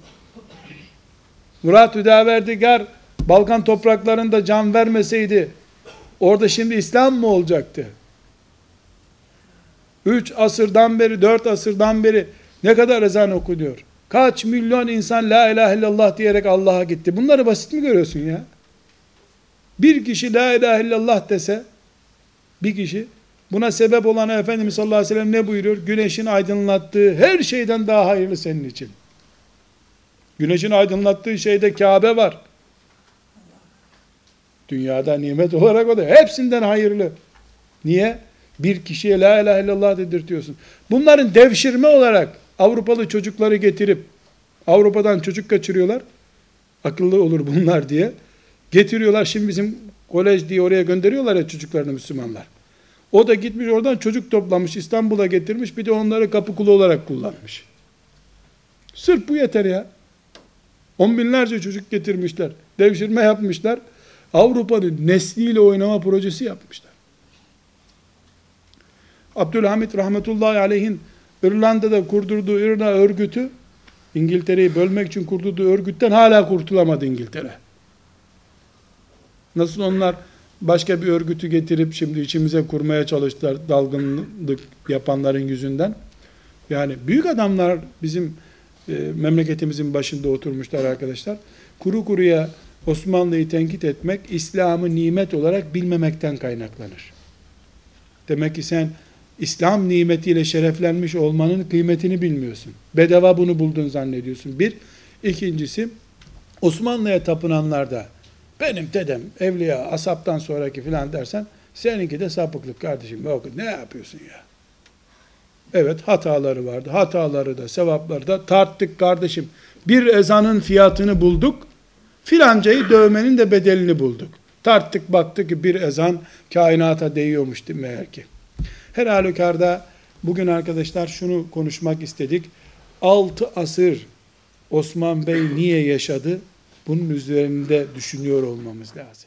Speaker 1: Murat Hüdaverdigar Balkan topraklarında can vermeseydi orada şimdi İslam mı olacaktı? Üç asırdan beri, dört asırdan beri ne kadar ezan okunuyor? Kaç milyon insan la ilahe illallah diyerek Allah'a gitti. Bunları basit mi görüyorsun ya? Bir kişi la ilahe illallah dese, bir kişi, buna sebep olan Efendimiz sallallahu aleyhi ve sellem ne buyuruyor? Güneşin aydınlattığı her şeyden daha hayırlı senin için. Güneşin aydınlattığı şeyde Kabe var. Dünyada nimet olarak o da hepsinden hayırlı. Niye? Bir kişiye la ilahe illallah dedirtiyorsun. Bunların devşirme olarak Avrupalı çocukları getirip Avrupa'dan çocuk kaçırıyorlar. Akıllı olur bunlar diye. Getiriyorlar şimdi bizim kolej diye oraya gönderiyorlar ya çocuklarını Müslümanlar. O da gitmiş oradan çocuk toplamış İstanbul'a getirmiş bir de onları kapı kulu olarak kullanmış. Sırf bu yeter ya. On binlerce çocuk getirmişler. Devşirme yapmışlar. Avrupa'nın nesliyle oynama projesi yapmışlar. Abdülhamit rahmetullahi aleyhin İrlanda'da kurdurduğu İrna örgütü İngiltere'yi bölmek için kurdurduğu örgütten hala kurtulamadı İngiltere. Nasıl onlar başka bir örgütü getirip şimdi içimize kurmaya çalıştılar dalgınlık yapanların yüzünden. Yani büyük adamlar bizim e, memleketimizin başında oturmuşlar arkadaşlar. Kuru kuruya Osmanlı'yı tenkit etmek İslam'ı nimet olarak bilmemekten kaynaklanır. Demek ki sen İslam nimetiyle şereflenmiş olmanın kıymetini bilmiyorsun. Bedava bunu buldun zannediyorsun. Bir. ikincisi Osmanlı'ya tapınanlar da benim dedem evliya asaptan sonraki filan dersen seninki de sapıklık kardeşim. Yok, ne yapıyorsun ya? Evet hataları vardı. Hataları da sevapları da tarttık kardeşim. Bir ezanın fiyatını bulduk. Filancayı dövmenin de bedelini bulduk. Tarttık baktık ki bir ezan kainata değiyormuş meğer ki. Her halükarda bugün arkadaşlar şunu konuşmak istedik. 6 asır Osman Bey niye yaşadı? Bunun üzerinde düşünüyor olmamız lazım.